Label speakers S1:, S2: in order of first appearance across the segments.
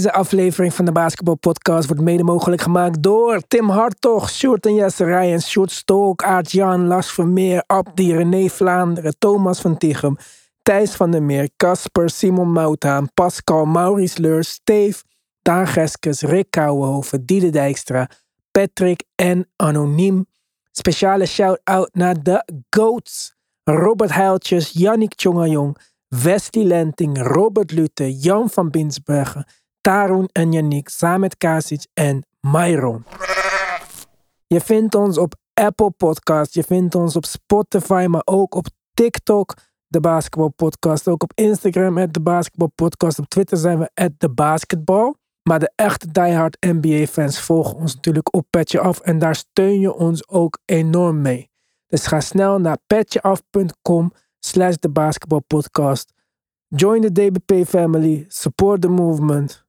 S1: Deze aflevering van de Basketball Podcast wordt mede mogelijk gemaakt door Tim Hartog, Sjoerd en Jesse Ryan, Sjoerd Stolk, Aart Jan, Lars Vermeer, Abdi, René Vlaanderen, Thomas van Tichem, Thijs van der Meer, Casper, Simon Mouthaan, Pascal, Maurice Leur, Steve, Daan Geskes, Rick Kouwenhoven, Diede Dijkstra, Patrick en Anoniem. Speciale shout-out naar de GOATs. Robert Heiltjes, Yannick Tjongajong, Westie Lenting, Robert Lute, Jan van Binsbergen, Tarun en Yannick, Samet Kasic en Myron. Je vindt ons op Apple Podcast, je vindt ons op Spotify, maar ook op TikTok, de Basketball Podcast. Ook op Instagram, de Basketball Podcast. Op Twitter zijn we at de Basketball. Maar de echte diehard NBA fans volgen ons natuurlijk op Petje Af en daar steun je ons ook enorm mee. Dus ga snel naar petjeaf.com slash de basketbalpodcast. Join the DBP family, support the movement.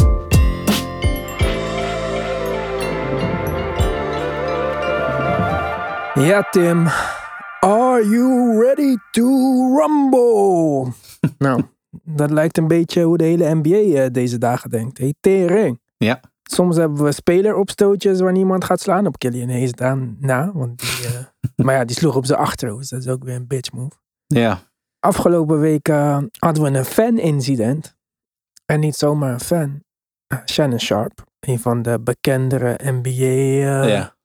S1: Ja, Tim. Are you ready to rumble? nou, dat lijkt een beetje hoe de hele NBA eh, deze dagen denkt. Hey, tering.
S2: Ja.
S1: Soms hebben we speleropstootjes waar niemand gaat slaan. Op Killian Hayes dan na. Want die, eh, maar ja, die sloeg op zijn achterhoofd. Dat is ook weer een bitch move.
S2: Ja.
S1: Afgelopen week eh, hadden we een fan-incident. En niet zomaar een fan. Eh, Shannon Sharp. Een van de bekendere NBA.
S2: ja.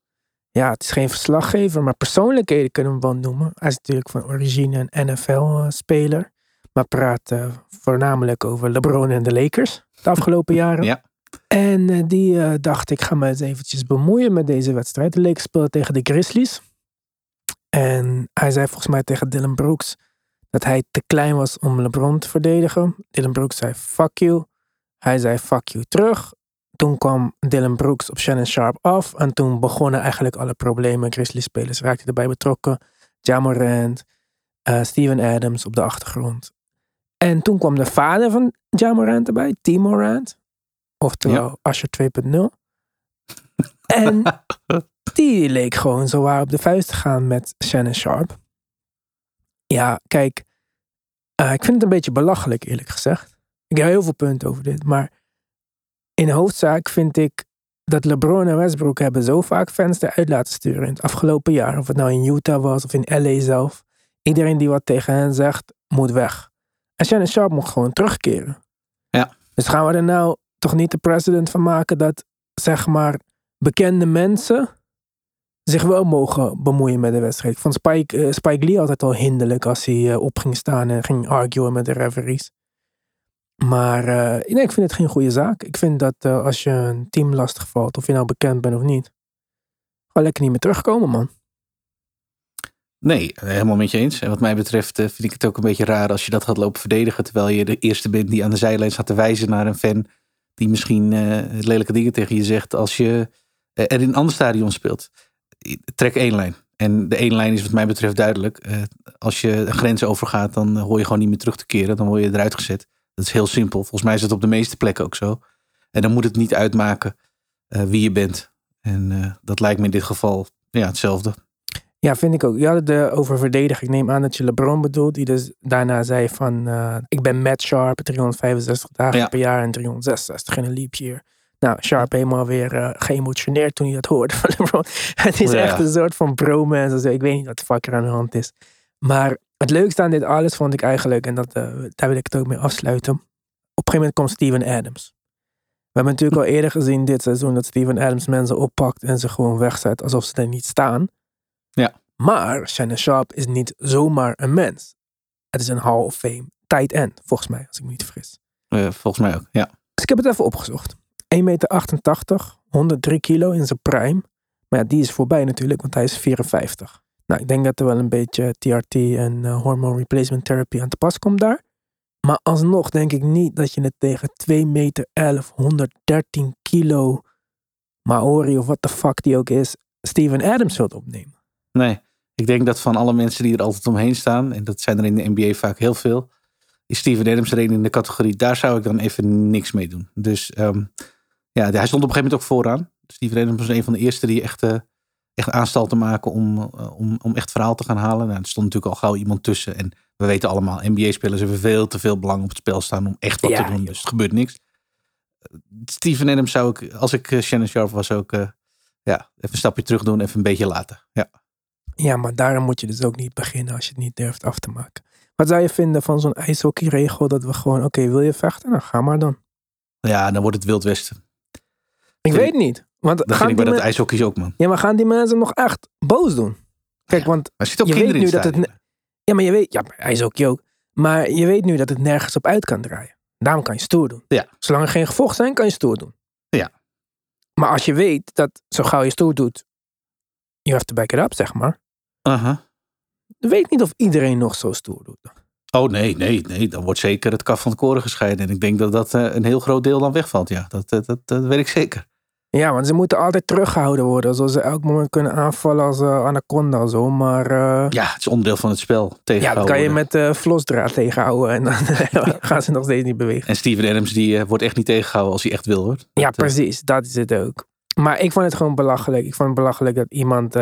S1: Ja, het is geen verslaggever, maar persoonlijkheden kunnen we wel noemen. Hij is natuurlijk van origine een NFL-speler. Maar praat eh, voornamelijk over LeBron en de Lakers de afgelopen jaren.
S2: Ja.
S1: En eh, die eh, dacht, ik ga me eens eventjes bemoeien met deze wedstrijd. De Lakers speelden tegen de Grizzlies. En hij zei volgens mij tegen Dylan Brooks dat hij te klein was om LeBron te verdedigen. Dylan Brooks zei, fuck you. Hij zei, fuck you terug. Toen kwam Dylan Brooks op Shannon Sharp af. En toen begonnen eigenlijk alle problemen. Grizzlies-spelers raakten erbij betrokken. Ja Morant, eh, Steven Adams op de achtergrond. En toen kwam de vader van Ja Morant erbij, Tim Morant. Oftewel Asher 2.0. En die leek gewoon zo waar op de vuist te gaan met Shannon Sharp. Ja, kijk. eh, ik vind het een beetje belachelijk, eerlijk gezegd. Ik heb heel veel punten over dit. Maar in hoofdzaak vind ik dat LeBron en Westbrook hebben zo vaak fans eruit laten sturen in het afgelopen jaar. Of het nou in Utah was of in LA zelf. Iedereen die wat tegen hen zegt, moet weg. En Shannon Sharp moet gewoon terugkeren.
S2: Ja.
S1: Dus gaan we er nou toch niet de president van maken dat, zeg maar, bekende mensen zich wel mogen bemoeien met de wedstrijd. Ik vond Spike, eh, Spike Lee altijd al hinderlijk als hij eh, op ging staan en ging arguen met de referees. Maar eh, ik vind het geen goede zaak. Ik vind dat eh, als je een team lastig valt, of je nou bekend bent of niet, gewoon lekker niet meer terugkomen, man.
S2: Nee, helemaal met je eens. En wat mij betreft eh, vind ik het ook een beetje raar als je dat gaat lopen verdedigen. Terwijl je de eerste bent die aan de zijlijn staat te wijzen naar een fan. Die misschien eh, lelijke dingen tegen je zegt als je er in een ander stadion speelt. Trek één lijn. En de één lijn is wat mij betreft duidelijk. Als je een grens overgaat, dan hoor je gewoon niet meer terug te keren. Dan word je eruit gezet. Dat is heel simpel. Volgens mij is het op de meeste plekken ook zo. En dan moet het niet uitmaken eh, wie je bent. En eh, dat lijkt me in dit geval ja, hetzelfde.
S1: Ja, vind ik ook. Je had het eh, over verdedigen. Ik neem aan dat je LeBron bedoelt, die dus daarna zei van, ik ben Matt Sharp, 365 dagen
S2: Ja.
S1: per jaar en 366 in een leap year. Nou, Sharp helemaal weer eh, geëmotioneerd toen hij dat hoorde van LeBron. Het is
S2: Ja.
S1: echt een soort van bromance. Ik weet niet wat de fuck er aan de hand is. Maar het leukste aan dit alles vond ik eigenlijk, en dat, eh, daar wil ik het ook mee afsluiten. Op een gegeven moment komt Steven Adams. We hebben natuurlijk al eerder gezien dit seizoen dat Steven Adams mensen oppakt en ze gewoon wegzet alsof ze er niet staan.
S2: Ja.
S1: Maar Shannon Sharp is niet zomaar een mens. Het is een Hall of Fame tight end, volgens mij, als ik me niet vergis.
S2: Eh, volgens mij ook, ja.
S1: Dus ik heb het even opgezocht. 1,88 meter, 103 kilo in zijn prime. Maar ja, die is voorbij natuurlijk, want hij is 54. Nou, ik denk dat er wel een beetje TRT en eh, hormone replacement therapy aan te pas komt daar. Maar alsnog denk ik niet dat je het tegen 2 meter 11, 113 kilo Maori of wat de fuck die ook is, Steven Adams wilt opnemen.
S2: Nee, ik denk dat van alle mensen die er altijd omheen staan, en dat zijn er in de NBA vaak heel veel, is Steven Adams er een in de categorie. Daar zou ik dan even niks mee doen. Dus ehm, ja, hij stond op een gegeven moment ook vooraan. Steven Adams was een van de eerste die echt, eh, echt aanstal te maken om, eh, om, om echt verhaal te gaan halen. Nou, er stond natuurlijk al gauw iemand tussen. En we weten allemaal, NBA-spelers hebben veel te veel belang op het spel staan om echt wat
S1: Ja,
S2: te doen. Dus er gebeurt niks. Steven Adams zou ik, als ik eh, Shannon Sharp was, ook eh, ja, even een stapje terug doen, even een beetje laten. Ja.
S1: Ja, maar daarom moet je dus ook niet beginnen als je het niet durft af te maken. Wat zou je vinden van zo'n ijshockeyregel dat we gewoon, oké, wil je vechten? Nou, ga maar dan.
S2: ja, dan wordt het Wild Westen.
S1: Ik weet niet. Want
S2: Dat vind ik bij dat ijshockey ook, man.
S1: ja, maar gaan die mensen nog echt boos doen? Kijk, want
S2: zitten ook
S1: Je weet nu dat het. Ja, maar je weet, ja, ijshockey ook. Maar je weet nu dat het nergens op uit kan draaien. Daarom kan je stoer doen.
S2: Ja.
S1: Zolang er geen gevochten zijn, kan je stoer doen.
S2: Ja.
S1: Maar als je weet dat zo gauw je stoer doet, you have to back it up, zeg maar.
S2: Aha.
S1: Ik weet niet of iedereen nog zo stoer doet.
S2: Oh nee, nee, nee. Dan wordt zeker het kaf van het koren gescheiden. En ik denk dat dat eh, een heel groot deel dan wegvalt. Ja, dat, eh, dat, dat weet ik zeker.
S1: Ja, want ze moeten altijd teruggehouden worden. Zoals ze elk moment kunnen aanvallen als eh, anaconda zo. Maar eh,
S2: Ja, het is onderdeel van het spel.
S1: ja, dat kan je met eh vlosdraad tegenhouden. En dan gaan ze nog steeds niet bewegen.
S2: En Steven Adams die wordt echt niet tegengehouden als hij echt wil hoor.
S1: Ja,
S2: Dat,
S1: precies. Dat is het ook. Maar ik vond het gewoon belachelijk. Ik vond het belachelijk dat iemand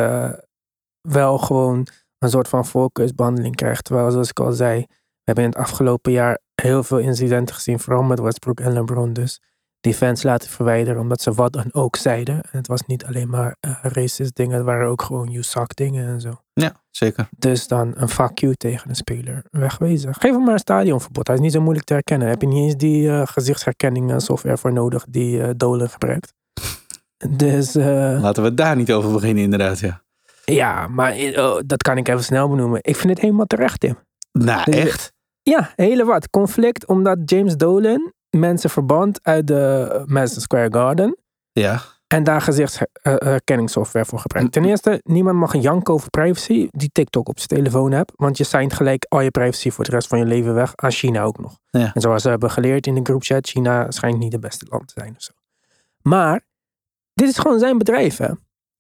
S1: wel gewoon een soort van voorkeursbehandeling krijgt. Terwijl, zoals ik al zei, we hebben in het afgelopen jaar heel veel incidenten gezien. Vooral met Westbrook en LeBron. Dus die fans laten verwijderen omdat ze wat dan ook zeiden. En het was niet alleen maar eh, racist dingen. Het waren ook gewoon you suck dingen en zo.
S2: ja, zeker.
S1: Dus dan een fuck you tegen een speler. Wegwezen. Geef hem maar een stadionverbod. Hij is niet zo moeilijk te herkennen. Heb je niet eens die gezichtsherkenning eh, software voor nodig die Dolan gebruikt. Dus
S2: Laten we daar niet over beginnen inderdaad. Ja.
S1: ja, maar oh, dat kan ik even snel benoemen. Ik vind het helemaal terecht, Tim.
S2: Nou,
S1: Dus-
S2: echt?
S1: Ja, hele wat. Conflict omdat James Dolan mensen verband uit de Madison Square Garden.
S2: Ja.
S1: En daar gezichtsherkenningssoftware voor gebruikt. Ten eerste, niemand mag een janken over privacy die TikTok op zijn telefoon hebt. Want je signt gelijk al je privacy voor de rest van je leven weg. Aan China ook nog.
S2: Ja.
S1: En zoals we hebben geleerd in de groupchat, China schijnt niet het beste land te zijn of zo. Maar, dit is gewoon zijn bedrijf hè.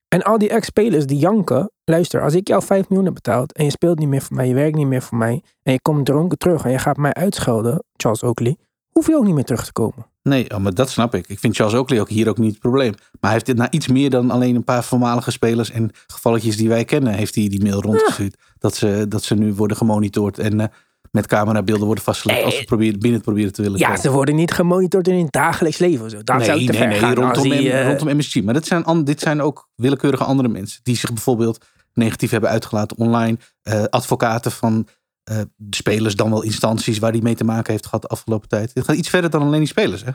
S1: En al die ex-spelers die janken. Luister, als ik jou 5 miljoen heb betaald en je speelt niet meer voor mij, je werkt niet meer voor mij. En je komt dronken terug en je gaat mij uitschelden, Charles Oakley. Hoef je ook niet meer terug te komen.
S2: Nee, oh, maar dat snap ik. Ik vind Charles Oakley ook hier ook niet het probleem. Maar hij heeft dit naar iets meer dan alleen een paar voormalige spelers en gevalletjes die wij kennen, heeft hij die mail rondgestuurd. Dat, ze, dat ze nu worden gemonitord en eh, met camerabeelden worden vastgelegd als ze proberen, binnen het proberen te willen
S1: Ja,
S2: komen.
S1: ze worden niet gemonitord in hun dagelijks leven zo. Dat zou ik te ver gaan.
S2: rondom,
S1: die, eh,
S2: rondom MSG. Maar dit zijn, dit zijn ook willekeurige andere mensen. Die zich bijvoorbeeld negatief hebben uitgelaten online. eh, advocaten van eh, de spelers, dan wel instanties waar die mee te maken heeft gehad de afgelopen tijd. Dit gaat iets verder dan alleen die spelers. Hè?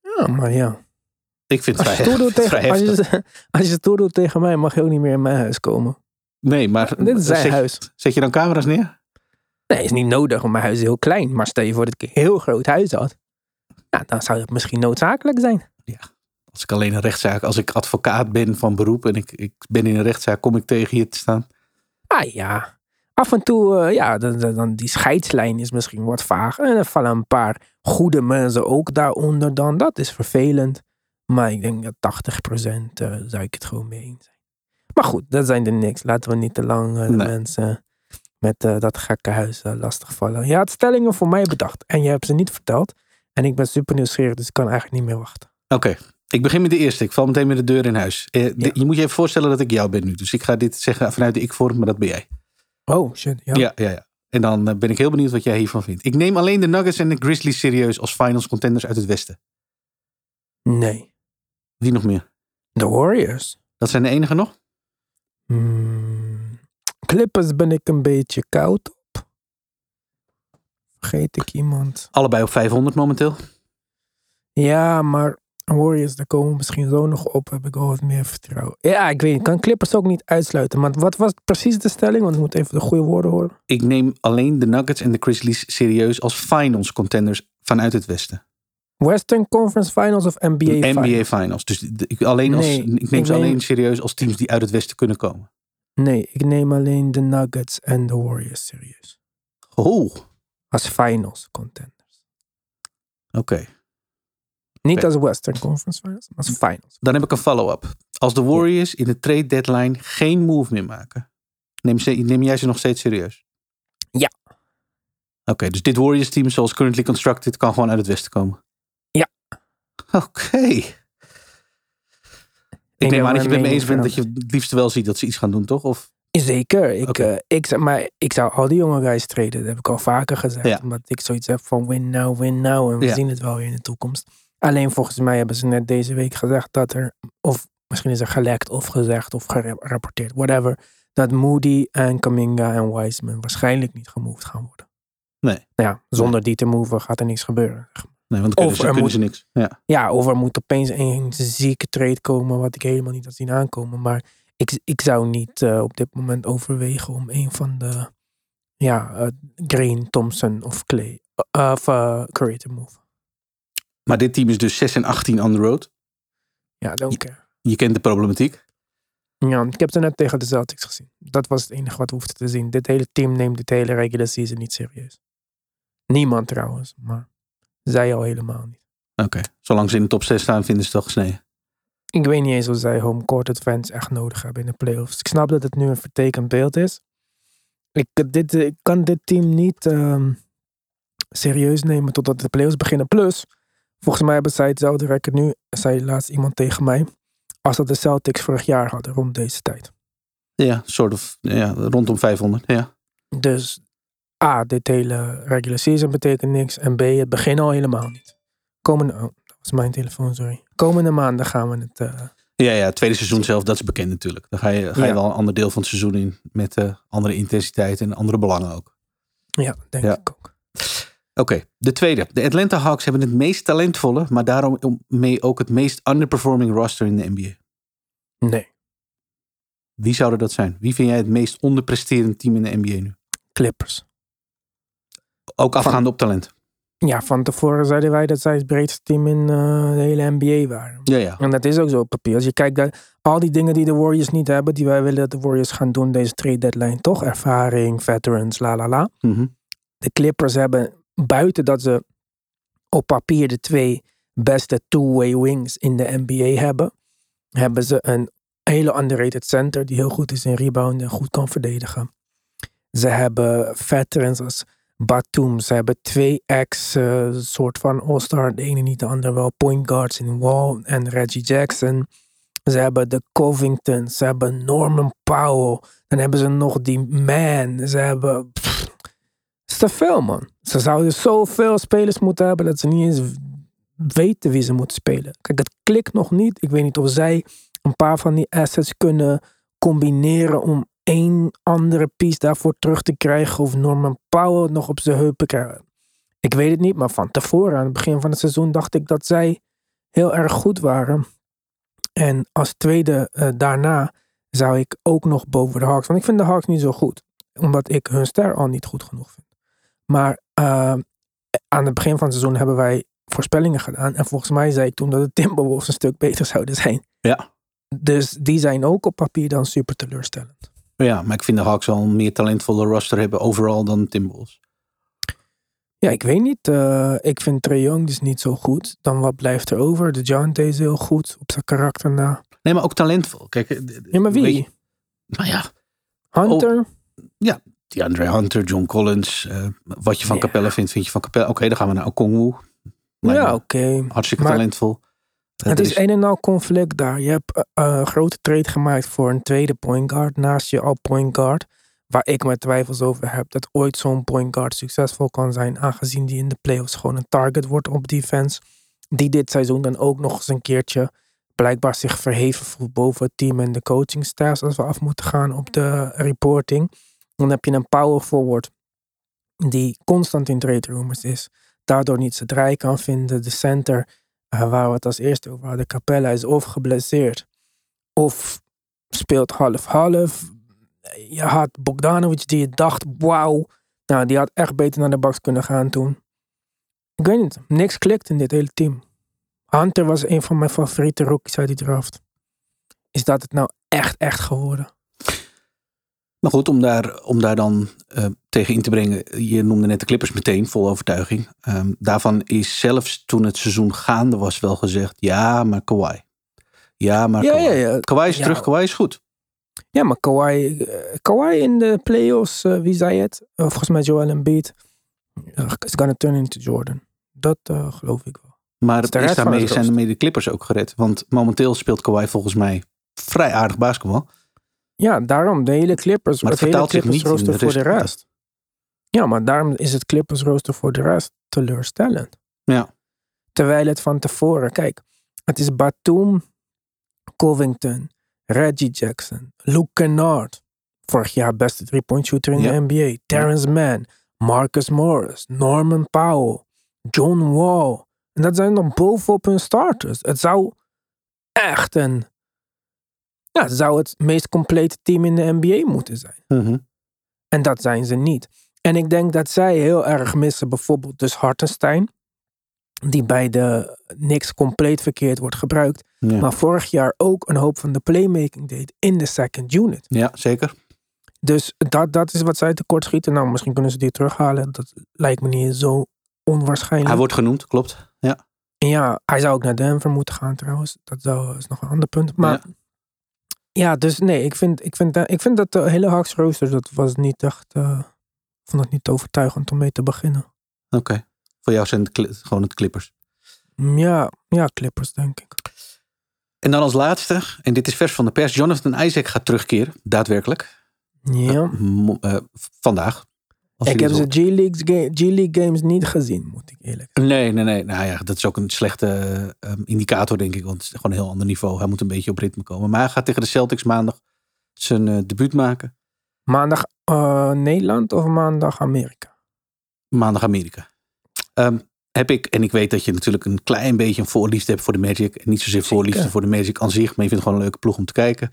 S1: Ja, maar ja.
S2: Ik vind het
S1: Als je,
S2: vrij,
S1: doet
S2: het vrij
S1: tegen, als,
S2: heftig.
S1: je, als je stoer doet tegen mij, mag je ook niet meer in mijn huis komen.
S2: Nee, maar
S1: Dit is zijn
S2: zet,
S1: huis.
S2: zet je dan camera's neer?
S1: Nee, is niet nodig, want mijn huis is heel klein. Maar stel je voor dat ik een heel groot huis had. Ja, dan zou het misschien noodzakelijk zijn.
S2: Als ik alleen een rechtszaak, als ik advocaat ben van beroep en ik, ik ben in een rechtszaak, kom ik tegen je te staan.
S1: Ah ja, af en toe, eh, ja, dan, dan, die scheidslijn is misschien wat vaag. En er vallen een paar goede mensen ook daaronder dan. Dat is vervelend. Maar ik denk dat 80% eh zou ik het gewoon mee eens zijn. Maar goed, dat zijn er niks. Laten we niet te lang eh, de
S2: Nee.
S1: mensen met dat gekke huis eh, lastigvallen. Je had stellingen voor mij bedacht en je hebt ze niet verteld. En ik ben super nieuwsgierig, dus ik kan eigenlijk niet meer wachten.
S2: Oké, ik begin met de eerste. Ik val meteen met de deur in huis. Eh, de-
S1: Ja.
S2: Je moet je even voorstellen dat ik jou ben nu. Dus ik ga dit zeggen vanuit de ik-vorm, maar dat ben jij.
S1: Oh, shit. Ja.
S2: Ja, ja, ja. En dan eh, ben ik heel benieuwd wat jij hiervan vindt. Ik neem alleen de Nuggets en de Grizzlies serieus als finals contenders uit het Westen.
S1: Nee.
S2: Wie nog meer?
S1: De Warriors.
S2: Dat zijn de enige nog?
S1: Hmm. Clippers ben ik een beetje koud op. Vergeet ik iemand?
S2: Allebei op 500 momenteel.
S1: Ja, maar Warriors, daar komen we misschien zo nog op. Heb ik wel wat meer vertrouwen. Ja, ik weet. Ik kan Clippers ook niet uitsluiten. Maar wat was precies de stelling? Want ik moet even de goede woorden horen.
S2: Ik neem alleen de Nuggets en de Grizzlies serieus als finals contenders vanuit het Westen.
S1: Western Conference Finals of NBA Finals?
S2: NBA finals. Dus ik, alleen als,
S1: Nee,
S2: ik neem
S1: ik
S2: ze
S1: neem-
S2: alleen serieus als teams die uit het Westen kunnen komen.
S1: Nee, ik neem alleen de Nuggets en de Warriors serieus.
S2: Oh,
S1: Als finals contenders.
S2: oké.
S1: Niet als Western Conference Finals, maar als finals.
S2: Dan heb ik een follow-up. Als de Warriors in de trade deadline geen move meer maken. Neem, ze, neem jij ze nog steeds serieus?
S1: Ja.
S2: Oké, dus dit Warriors team zoals currently constructed kan gewoon uit het westen komen?
S1: Ja.
S2: Oké. Ik
S1: Ik
S2: neem aan dat je het met me eens bent dat je het liefst wel ziet dat ze iets gaan doen, toch? Of,
S1: Zeker. Ik, eh, ik, maar, ik zou al die jonge guys treden. Dat heb ik al vaker gezegd.
S2: Ja.
S1: Omdat ik zoiets heb van win now, win now. En we
S2: Ja.
S1: zien het wel weer in de toekomst. Alleen volgens mij hebben ze net deze week gezegd dat er... Of misschien is er gelekt of gezegd of gerapporteerd. Whatever. Dat Moody en Kaminga en Wiseman waarschijnlijk niet gemoved gaan worden.
S2: Nee.
S1: Nou ja, zonder die te moven gaat er niks gebeuren.
S2: nee, want kunnen,
S1: Of
S2: ze,
S1: er moet-
S2: ze niks. Ja.
S1: Ja, of er moet opeens een zieke trade komen wat ik helemaal niet had zien aankomen. Maar ik, ik zou niet eh, op dit moment overwegen om een van de ja, eh, Green, Thompson of Clay eh, of Curry te move.
S2: Maar dit team is dus 6 en 18 on the road.
S1: Ja, don't care.
S2: Je kent de problematiek.
S1: Ja, ik heb ze net tegen de Celtics gezien. Dat was het enige wat we hoefden te zien. Dit hele team neemt dit hele regular season niet serieus. Niemand trouwens, maar zij al helemaal niet.
S2: Oké, zolang ze in de top 6 staan, vinden ze het wel gesneden.
S1: Ik weet niet eens of zij home court advance echt nodig hebben in de playoffs. Ik snap dat het nu een vertekend beeld is. Ik, dit, ik kan dit team niet ehm, serieus nemen totdat de playoffs beginnen. Plus, volgens mij hebben zij hetzelfde record nu. Zei laatst iemand tegen mij. Als dat de Celtics vorig jaar hadden rond deze tijd.
S2: Ja, soort of, ja, rondom 500. Ja.
S1: Dus A, dit hele regular season betekent niks. En B, het begin al helemaal niet. Komende, oh, dat was mijn telefoon, sorry. Komende maanden gaan we het... eh,
S2: Ja, ja, het tweede seizoen zelf, dat is bekend natuurlijk. Dan ga je, ga je
S1: Ja.
S2: wel een ander deel van het seizoen in. Met eh, andere intensiteit en andere belangen ook.
S1: ja, denk
S2: Ja.
S1: ik ook.
S2: Oké, de tweede. De Atlanta Hawks hebben het meest talentvolle, maar daarom mee ook het meest underperforming roster in de NBA.
S1: Nee,
S2: Wie zouden dat zijn? Wie vind jij het meest onderpresterend team in de NBA nu?
S1: Clippers.
S2: Ook afgaande op talent.
S1: Ja, van tevoren zeiden wij dat zij het breedste team in eh, de hele NBA waren.
S2: Ja, ja.
S1: En dat is ook zo op papier. Als je kijkt naar al die dingen die de Warriors niet hebben, die wij willen dat de Warriors gaan doen, deze trade deadline, toch? Ervaring, veterans, la la la.
S2: Mhm.
S1: De Clippers hebben, buiten dat ze op papier de twee beste two-way wings in de NBA hebben, hebben ze een hele underrated center die heel goed is in rebound en goed kan verdedigen. Ze hebben veterans als Batum. Ze hebben twee ex eh, van all-star. De ene niet, de andere wel. Point guards in Wall en Reggie Jackson. Ze hebben de Covington. Ze hebben Norman Powell. Dan hebben ze nog die man. Ze hebben... pff, het is te veel, man. Ze zouden zoveel spelers moeten hebben dat ze niet eens weten wie ze moeten spelen. Kijk, het klikt nog niet. Ik weet niet of zij een paar van die assets kunnen combineren om één andere piece daarvoor terug te krijgen. Of Norman Powell nog op zijn heupen krijgen. Ik weet het niet, maar van tevoren, aan het begin van het seizoen, dacht ik dat zij heel erg goed waren. En als tweede eh, daarna zou ik ook nog boven de Hawks. Want ik vind de Hawks niet zo goed. Omdat ik hun ster al niet goed genoeg vind. Maar eh, aan het begin van het seizoen hebben wij voorspellingen gedaan. En volgens mij zei ik toen dat de Timberwolves een stuk beter zouden zijn.
S2: Ja.
S1: Dus die zijn ook op papier dan super teleurstellend.
S2: Ja, maar ik vind de Hawks wel een meer talentvolle roster hebben overal dan de Timberwolves.
S1: Ja, ik weet niet. eh, ik vind Trae Young dus niet zo goed. Dan wat blijft er over? De Jante is heel goed op zijn karakter na.
S2: Nee, maar ook talentvol. Kijk, eh,
S1: Ja, maar wie?
S2: je- nou ja,
S1: Hunter?
S2: Die Andre Hunter, John Collins. eh, wat je van
S1: Ja.
S2: Capella vindt, vind je van Capella. Oké, dan gaan we naar Okongwu.
S1: Ja, oké.
S2: Hartstikke
S1: Maar-
S2: talentvol. Eh,
S1: Het is een en al conflict daar. Je hebt eh, een grote trade gemaakt voor een tweede point guard naast je al point guard. Waar ik mijn twijfels over heb dat ooit zo'n point guard succesvol kan zijn. Aangezien die in de playoffs gewoon een target wordt op defense. Die dit seizoen dan ook nog eens een keertje blijkbaar zich verheven voelt boven het team en de coaching staffs. Als we af moeten gaan op de reporting. Dan heb je een power forward die constant in trade rumors is. Daardoor niet zijn draai kan vinden. De center uh, waar we het als eerste over hadden, Capella is of geblesseerd of speelt half-half. Je had Bogdanovic die je dacht, wauw, nou die had echt beter naar de Bucks kunnen gaan toen. Ik weet niet, niks klikt in dit hele team. Hunter was een van mijn favoriete rookies uit die draft. Is dat het nou echt, echt geworden?
S2: Maar goed, om daar, om daar dan eh, tegen in te brengen. Je noemde net de Clippers meteen, vol overtuiging. Ehm, daarvan is zelfs toen het seizoen gaande was wel gezegd. Ja, maar Kawhi. Ja, maar
S1: Ja,
S2: Kawhi.
S1: ja, ja.
S2: Kawhi is terug, Kawhi is goed.
S1: Ja, maar Kawhi, eh, Kawhi in de playoffs, eh, wie zei het? Eh, volgens mij Joel Embiid. Uh, is gonna turn into Jordan. Dat geloof ik wel.
S2: Maar
S1: Is
S2: daarmee, zijn daarmee de Clippers ook gered? Want momenteel speelt Kawhi volgens mij vrij aardig basketbal.
S1: Ja, daarom de hele Clippers,
S2: Maar
S1: het, hele Clippers
S2: niet de
S1: rooster voor de rest. Ja, maar daarom is het Clippers rooster voor de rest teleurstellend.
S2: Ja.
S1: Terwijl het van tevoren, kijk, het is Batum, Covington, Reggie Jackson, Luke Kennard. Vorig jaar beste three-point shooter in
S2: Ja.
S1: de NBA. Terrence Mann, Marcus Morris, Norman Powell, John Wall. En dat zijn nog bovenop hun starters. Het zou echt een... Ja, zou het meest complete team in de NBA moeten zijn.
S2: Mhm.
S1: En dat zijn ze niet. En ik denk dat zij heel erg missen bijvoorbeeld dus Hartenstein. Die bij de Knicks compleet verkeerd wordt gebruikt.
S2: ja.
S1: Maar vorig jaar ook een hoop van de playmaking deed in de second unit.
S2: ja, zeker.
S1: Dus dat, dat is wat zij tekort schieten. Nou, misschien kunnen ze die terughalen. Dat lijkt me niet zo onwaarschijnlijk.
S2: Hij wordt genoemd, klopt. Ja.
S1: Ja, hij zou ook naar Denver moeten gaan trouwens. Dat zou, is nog een ander punt. Maar ja, dus nee, ik vind, ik, vind, ik vind dat de hele Hawks rooster, dat was niet echt... eh, ik vond het niet overtuigend om mee te beginnen.
S2: Oké. Voor jou zijn het gewoon het Clippers.
S1: Ja, ja, Clippers denk ik.
S2: En dan als laatste, en dit is vers van de pers, Jonathan Isaac gaat terugkeren, daadwerkelijk.
S1: Ja.
S2: Eh, vandaag.
S1: Ik heb ze G-League ga- G-League games niet gezien, moet ik eerlijk zeggen.
S2: Nee, nee, nee. Nou ja, dat is ook een slechte eh, indicator, denk ik. Want het is gewoon een heel ander niveau. Hij moet een beetje op ritme komen. Maar hij gaat tegen de Celtics maandag zijn eh, debuut maken.
S1: Maandag eh, Nederland of maandag Amerika?
S2: Maandag Amerika. Ehm, heb ik, en ik weet dat je natuurlijk een klein beetje een voorliefde hebt voor de Magic. En niet zozeer voorliefde voor de Magic aan zich. Maar je vindt het gewoon een leuke ploeg om te kijken.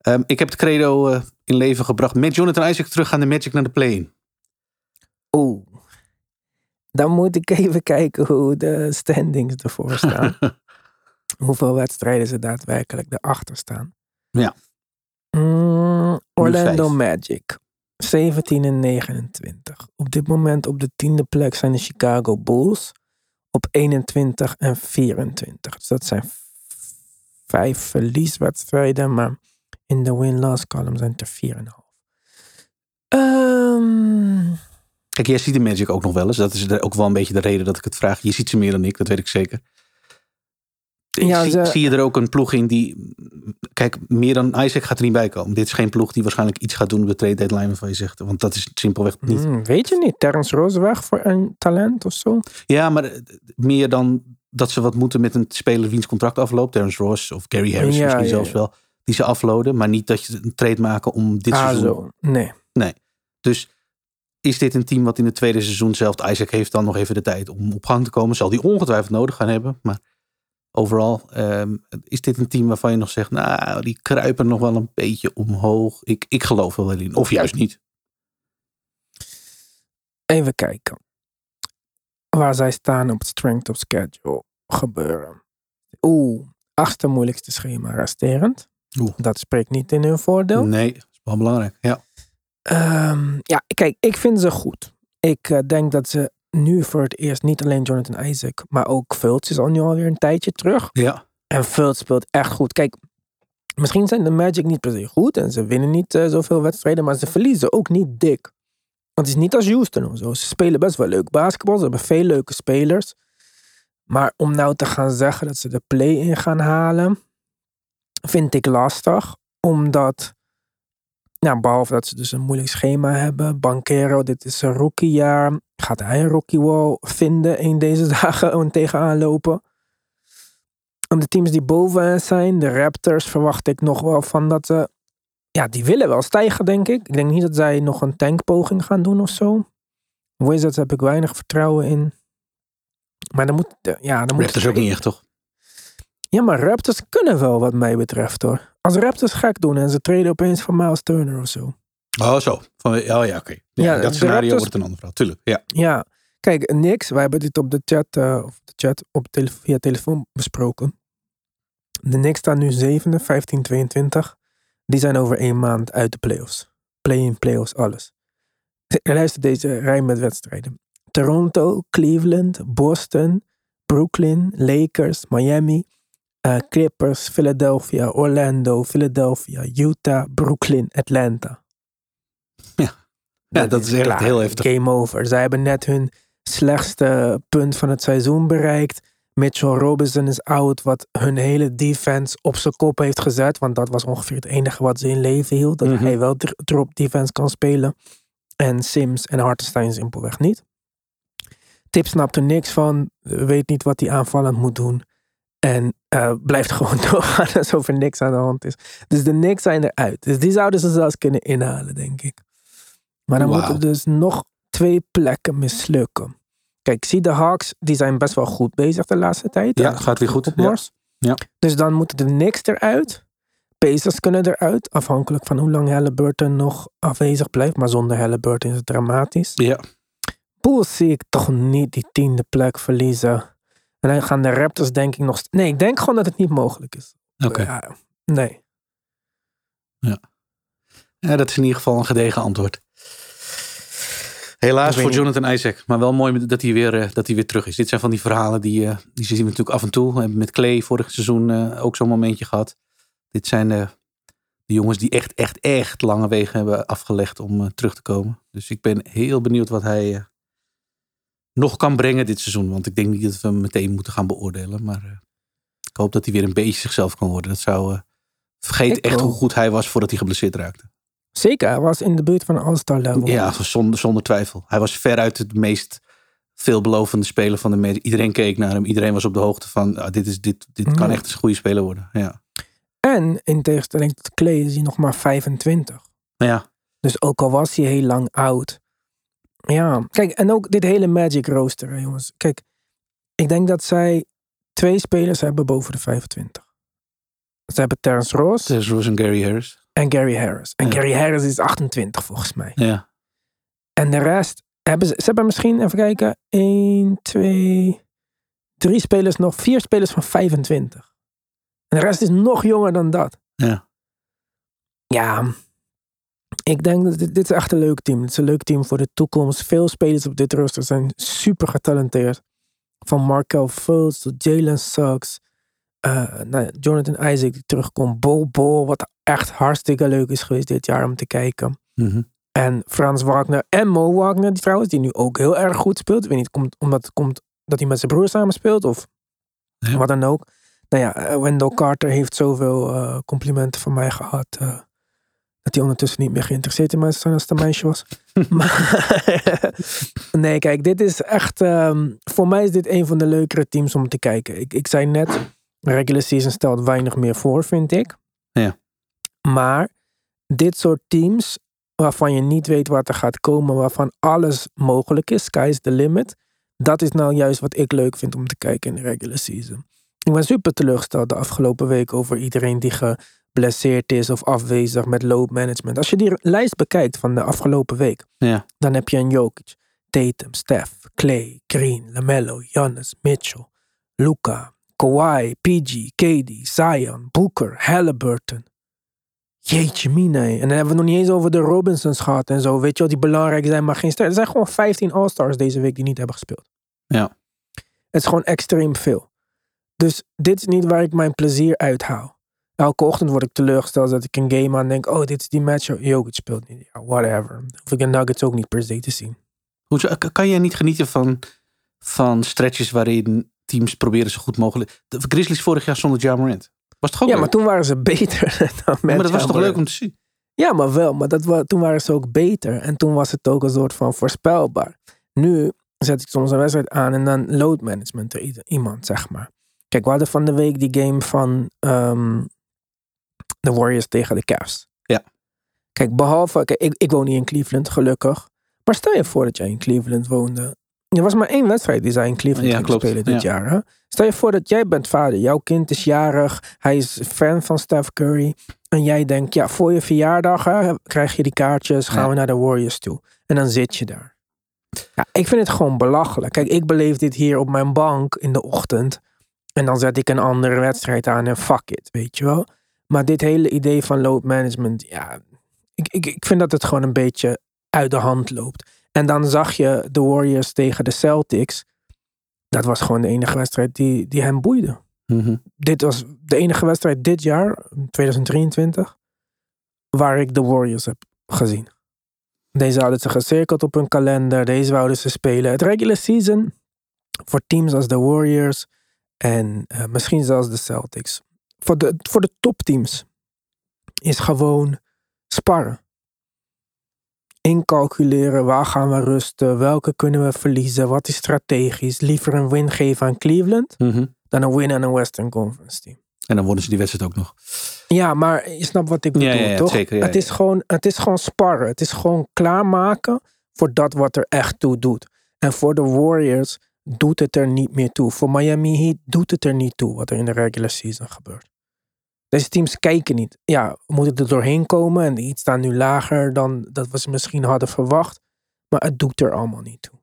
S2: Ehm, ik heb het credo eh, in leven gebracht. Met Jonathan Isaac terug gaan de Magic naar de play-in.
S1: Oeh. Dan moet ik even kijken hoe de standings ervoor staan. Hoeveel wedstrijden ze daadwerkelijk erachter staan.
S2: Ja.
S1: Mm, Orlando. Magic. 17 en 29. Op dit moment op de tiende plek zijn de Chicago Bulls. Op 21 en 24. Dus dat zijn vijf verlieswedstrijden. Maar in de win-loss column zijn het er 4,5. Ehm
S2: Kijk, jij ziet de Magic ook nog wel eens. Dat is ook wel een beetje de reden dat ik het vraag. Je ziet ze meer dan ik, dat weet ik zeker.
S1: Ja,
S2: zie,
S1: ze-
S2: zie je er ook een ploeg in die... Kijk, meer dan Isaac gaat er niet bij komen. Dit is geen ploeg die waarschijnlijk iets gaat doen op de trade deadline waarvan je zegt. Want dat is simpelweg niet.
S1: Hmm, weet je niet, Terrence Rose weg voor een talent of zo?
S2: Ja, maar eh, meer dan dat ze wat moeten met een speler wiens contract afloopt. Terrence Ross of Gary Harris
S1: Ja,
S2: misschien
S1: ja,
S2: zelfs wel. Die ze afloaden. Maar niet dat je een trade maken om dit
S1: ah,
S2: seizoen
S1: zo. Nee.
S2: Dus is dit een team wat in het tweede seizoen zelf... Isaac heeft dan nog even de tijd om op gang te komen. Zal die ongetwijfeld nodig gaan hebben. Maar overal ehm, is dit een team waarvan je nog zegt... Nou, die kruipen nog wel een beetje omhoog. Ik, ik geloof wel in. Of juist niet.
S1: Even kijken. Waar zij staan op het strength of schedule gebeuren. Oeh, achtste moeilijkste schema resterend.
S2: Oeh.
S1: Dat spreekt niet in hun voordeel.
S2: Nee, dat is wel belangrijk. Ja.
S1: Ehm, ja, kijk, ik vind ze goed. Ik eh, denk dat ze nu voor het eerst niet alleen Jonathan Isaac, maar ook Fultz is al nu alweer een tijdje terug.
S2: ja.
S1: En Fultz speelt echt goed. Kijk, misschien zijn de Magic niet per se goed en ze winnen niet eh, zoveel wedstrijden, maar ze verliezen ook niet dik. Want het is niet als Houston of zo. Ze spelen best wel leuk basketbal. Ze hebben veel leuke spelers. Maar om nou te gaan zeggen dat ze de play-in gaan halen, vind ik lastig. Omdat, nou, behalve dat ze dus een moeilijk schema hebben. Banquero, dit is een rookiejaar. Gaat hij een rookie wall vinden een deze dagen en tegenaan lopen? En de teams die boven zijn, de Raptors, verwacht ik nog wel van dat ze. Ja, die willen wel stijgen, denk ik. Ik denk niet dat zij nog een tankpoging gaan doen of zo. Wizards heb ik weinig vertrouwen in. Maar dan moet. Ja, dan moet
S2: Raptors ook niet echt, toch?
S1: Ja, maar Raptors kunnen wel, wat mij betreft hoor. Als Raptors gek doen en ze treden opeens voor Miles Turner of zo.
S2: Oh, zo. Van, oh ja, oké. Ja,
S1: Ja,
S2: dat scenario
S1: Raptors-
S2: wordt een ander verhaal. Tuurlijk, ja.
S1: Ja, kijk, niks. Wij hebben dit op de chat, eh, of de chat op tele via telefoon besproken. De Knicks staan nu zevende, 15, 22. Die zijn over één maand uit de playoffs. Play-in, playoffs, alles. Luister deze rij met wedstrijden. Toronto, Cleveland, Boston, Brooklyn, Lakers, Miami, eh, Clippers, Philadelphia, Orlando, Philadelphia, Utah, Brooklyn, Atlanta.
S2: Ja, dat is echt heel heftig.
S1: Game over. Zij hebben net hun slechtste punt van het seizoen bereikt. Mitchell Robinson is out, wat hun hele defense op zijn kop heeft gezet. Want dat was ongeveer het enige wat ze in leven hield. Dat
S2: Mhm.
S1: hij wel dr- drop defense kan spelen. En Sims en Hartenstein simpelweg niet. Tip snapt er niks van. Weet niet wat hij aanvallend moet doen. En eh, blijft gewoon doorgaan alsof er niks aan de hand is. Dus de Knicks zijn eruit. Dus die zouden ze zelfs kunnen inhalen, denk ik. Maar dan
S2: Wauw.
S1: moeten dus nog twee plekken mislukken. Kijk, zie de Hawks, die zijn best wel goed bezig de laatste tijd.
S2: Ja, gaat weer goed.
S1: Op
S2: Ja.
S1: Mars.
S2: Ja.
S1: Dus dan moeten de Knicks eruit. Pacers kunnen eruit, afhankelijk van hoe lang Halliburton nog afwezig blijft. Maar zonder Halliburton is het dramatisch.
S2: Ja.
S1: Bulls zie ik toch niet die tiende plek verliezen. En dan gaan de Raptors denk ik nog... Nee, ik denk gewoon dat het niet mogelijk is.
S2: Oké.
S1: Ja, nee.
S2: Ja, dat is in ieder geval een gedegen antwoord. Helaas voor
S1: niet.
S2: Jonathan Isaac. Maar wel mooi dat hij weer, eh, dat hij weer terug is. Dit zijn van die verhalen die, eh, die zien we natuurlijk af en toe. We hebben met Clay vorig seizoen eh, ook zo'n momentje gehad. Dit zijn de, de jongens die echt, echt, echt lange wegen hebben afgelegd om terug te komen. Dus ik ben heel benieuwd wat hij nog kan brengen dit seizoen. Want ik denk niet dat we hem meteen moeten gaan beoordelen. Maar eh, ik hoop dat hij weer een beetje zichzelf kan worden. Dat zou... eh, vergeet
S1: Ik
S2: echt hoe goed hij was voordat hij geblesseerd raakte.
S1: Zeker, hij was in de buurt van een All-Star level.
S2: Ja, zonder, zonder twijfel. Hij was veruit het meest veelbelovende speler van de media. Iedereen keek naar hem. Iedereen was op de hoogte van, ah, dit, is, dit, dit kan
S1: Ja.
S2: echt een goede speler worden. Ja.
S1: En in tegenstelling tot Clay is hij nog maar 25.
S2: Maar ja,
S1: Dus ook al was hij heel lang oud. Ja, kijk, en ook dit hele Magic rooster, hè, jongens. Kijk, ik denk dat zij twee spelers hebben boven de 25. Ze hebben Terrence Ross
S2: is Rose en Gary Harris.
S1: en Gary Harris. En
S2: Ja.
S1: Gary Harris is 28 volgens mij.
S2: Ja,
S1: En de rest hebben ze, ze hebben misschien, even kijken, 1, 2, 3 spelers nog, vier spelers van 25. En de rest is nog jonger dan dat.
S2: ja.
S1: Ja, ik denk dat dit, dit is echt een leuk team. Het is een leuk team voor de toekomst. Veel spelers op dit roster zijn super getalenteerd. Van Markel Fultz tot Jalen Suggs. eh, nou, Jonathan Isaac die terugkomt. Bol Bol, wat echt hartstikke leuk is geweest dit jaar om te kijken.
S2: Mhm.
S1: En Frans Wagner en Mo Wagner die trouwens, die nu ook heel erg goed speelt. Ik weet niet, komt, omdat het komt dat hij met zijn broer samen speelt of
S2: Ja.
S1: wat dan ook. Nou ja, eh, Wendell Carter heeft zoveel eh, complimenten van mij gehad. eh, dat hij ondertussen niet meer geïnteresseerd in mij is als het een meisje was. maar, nee, kijk, dit is echt. ehm, voor mij is dit een van de leukere teams om te kijken. Ik, ik zei net, regular season stelt weinig meer voor, vind ik.
S2: Ja.
S1: Maar dit soort teams, waarvan je niet weet wat er gaat komen, waarvan alles mogelijk is, sky is the limit. Dat is nou juist wat ik leuk vind om te kijken in de regular season. Ik ben super teleurgesteld de afgelopen week over iedereen die geblesseerd is of afwezig met load management. Als je die lijst bekijkt van de afgelopen week,
S2: ja.
S1: dan heb je een Jokic, Tatum, Steph, Clay, Green, LaMelo, Giannis, Mitchell, Luca, Kawhi, PG, KD, Zion, Booker, Halliburton. Jeetje mina. En dan hebben we het nog niet eens over de Robinsons gehad en zo. Weet je wel, die belangrijk zijn, maar geen ster. Er zijn gewoon 15 All-Stars deze week die niet hebben gespeeld.
S2: Ja.
S1: Het is gewoon extreem veel. Dus dit is niet waar ik mijn plezier uit haal. Elke ochtend word ik teleurgesteld dat ik een game aan denk. Oh, dit is die match. Jokic speelt niet. Ja, whatever. Hoef ik de Nuggets ook niet per se te zien.
S2: Hoezo, kan jij niet genieten van, van stretches waarin teams proberen zo goed mogelijk... De Grizzlies vorig jaar zonder Ja Morant. Was toch ook
S1: Ja,
S2: leuk?
S1: maar toen waren ze beter dan
S2: Ja, maar dat was toch leuk om te zien?
S1: Ja, maar wel. Maar dat wa- toen waren ze ook beter. En toen was het ook een soort van voorspelbaar. Nu zet ik soms een wedstrijd aan en dan load management er iemand, zeg maar. Kijk, we hadden van de week die game van ehm, de Warriors tegen de Cavs.
S2: Ja.
S1: Kijk, behalve... Kijk, ik, ik woon niet in Cleveland, gelukkig. Maar stel je voor dat jij in Cleveland woonde. Er was maar één wedstrijd die zij in Cleveland
S2: Ja,
S1: spelen dit
S2: Ja.
S1: jaar. Hè? Stel je voor dat jij bent vader. Jouw kind is jarig. Hij is fan van Steph Curry. En jij denkt, ja, voor je verjaardag hè, krijg je die kaartjes. Gaan
S2: Ja.
S1: we naar de Warriors toe. En dan zit je daar. Ja, ik vind het gewoon belachelijk. Kijk, ik beleef dit hier op mijn bank in de ochtend. En dan zet ik een andere wedstrijd aan en fuck it, weet je wel. Maar dit hele idee van load management, ja, ik, ik, ik vind dat het gewoon een beetje uit de hand loopt. En dan zag je de Warriors tegen de Celtics. Dat was gewoon de enige wedstrijd die, die hem boeide.
S2: Mhm.
S1: Dit was de enige wedstrijd dit jaar, 2023, waar ik de Warriors heb gezien. Deze hadden ze gecirkeld op hun kalender. Deze wouden ze spelen. Het regular season voor teams als de Warriors en eh, misschien zelfs de Celtics. Voor de, voor de topteams is gewoon sparren. Incalculeren, waar gaan we rusten, welke kunnen we verliezen, wat is strategisch. Liever een win geven aan Cleveland
S2: Mhm.
S1: dan een win aan een Western Conference team.
S2: En dan wonnen ze die wedstrijd ook nog.
S1: Ja, maar je snapt wat ik bedoel,
S2: Ja, ja, ja,
S1: toch?
S2: zeker,
S1: het, is gewoon, het is gewoon sparren. Het is gewoon klaarmaken voor dat wat er echt toe doet. En voor de Warriors doet het er niet meer toe. Voor Miami Heat doet het er niet toe wat er in de regular season gebeurt. Deze teams kijken niet. Ja, we moeten er doorheen komen en Heat staan nu lager dan dat we ze misschien hadden verwacht. Maar het doet er allemaal niet toe.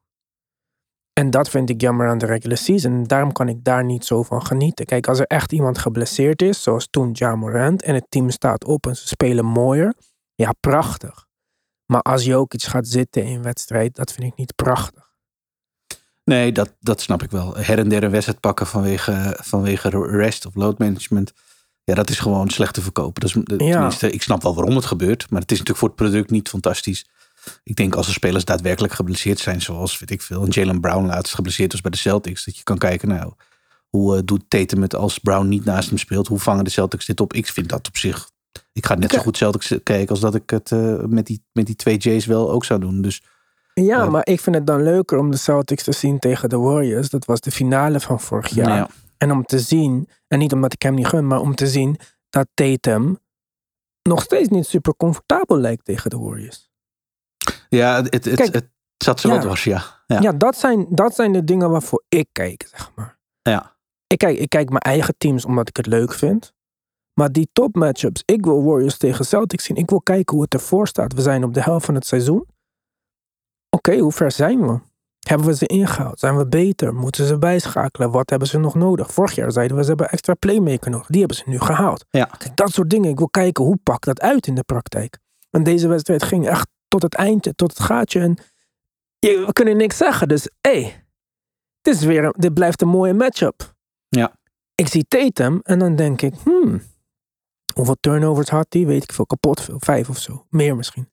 S1: En dat vind ik jammer aan de regular season. Daarom kan ik daar niet zo van genieten. Kijk, als er echt iemand geblesseerd is, zoals toen Ja Morant, en het team staat op en ze spelen mooier, ja, prachtig. Maar als Jokic gaat zitten in een wedstrijd, dat vind ik niet prachtig.
S2: Nee, dat, dat snap ik wel. Her en der een wedstrijd pakken vanwege, vanwege rest of load management. Ja, dat is gewoon slecht te verkopen. Dus, tenminste, ik snap wel waarom het gebeurt. Maar het is natuurlijk voor het product niet fantastisch. Ik denk als de spelers daadwerkelijk geblesseerd zijn, zoals weet ik veel, Jalen Brown laatst geblesseerd was bij de Celtics, dat je kan kijken, nou, hoe eh, doet Tatum het als Brown niet naast hem speelt? Hoe vangen de Celtics dit op? Ik vind dat op zich. Ik ga net zo
S1: Ja.
S2: goed Celtics kijken als dat ik het eh, met, die, met die twee J's wel ook zou doen. Dus
S1: Ja, maar ik vind het dan leuker om de Celtics te zien tegen de Warriors. Dat was de finale van vorig jaar.
S2: nou ja,
S1: En om te zien, en niet omdat ik hem niet gun, maar om te zien dat Tatum nog steeds niet super comfortabel lijkt tegen de Warriors.
S2: ja, het, het,
S1: Kijk,
S2: het zat zo
S1: ja.
S2: wat was, ja. Ja.
S1: Ja, dat, zijn, dat zijn de dingen waarvoor ik kijk, zeg maar.
S2: ja.
S1: Ik kijk, ik kijk mijn eigen teams omdat ik het leuk vind. Maar die top matchups, ik wil Warriors tegen Celtics zien. Ik wil kijken hoe het ervoor staat. We zijn op de helft van het seizoen. Oké, hoe ver zijn we? Hebben we ze ingehaald? Zijn we beter? Moeten ze bijschakelen? Wat hebben ze nog nodig? Vorig jaar zeiden we ze hebben extra playmaker nodig. Die hebben ze nu gehaald.
S2: Ja.
S1: Kijk, dat soort dingen. Ik wil kijken hoe pakt dat uit in de praktijk. En deze wedstrijd ging echt tot het eindje, tot het gaatje. En je- we kunnen niks zeggen. Dus hé, hey, dit, is weer, dit blijft een mooie matchup.
S2: Ja.
S1: Ik zie Tatum en dan denk ik, hmm, hoeveel turnovers had hij? Weet ik veel, kapot veel. Vijf of zo. Meer misschien.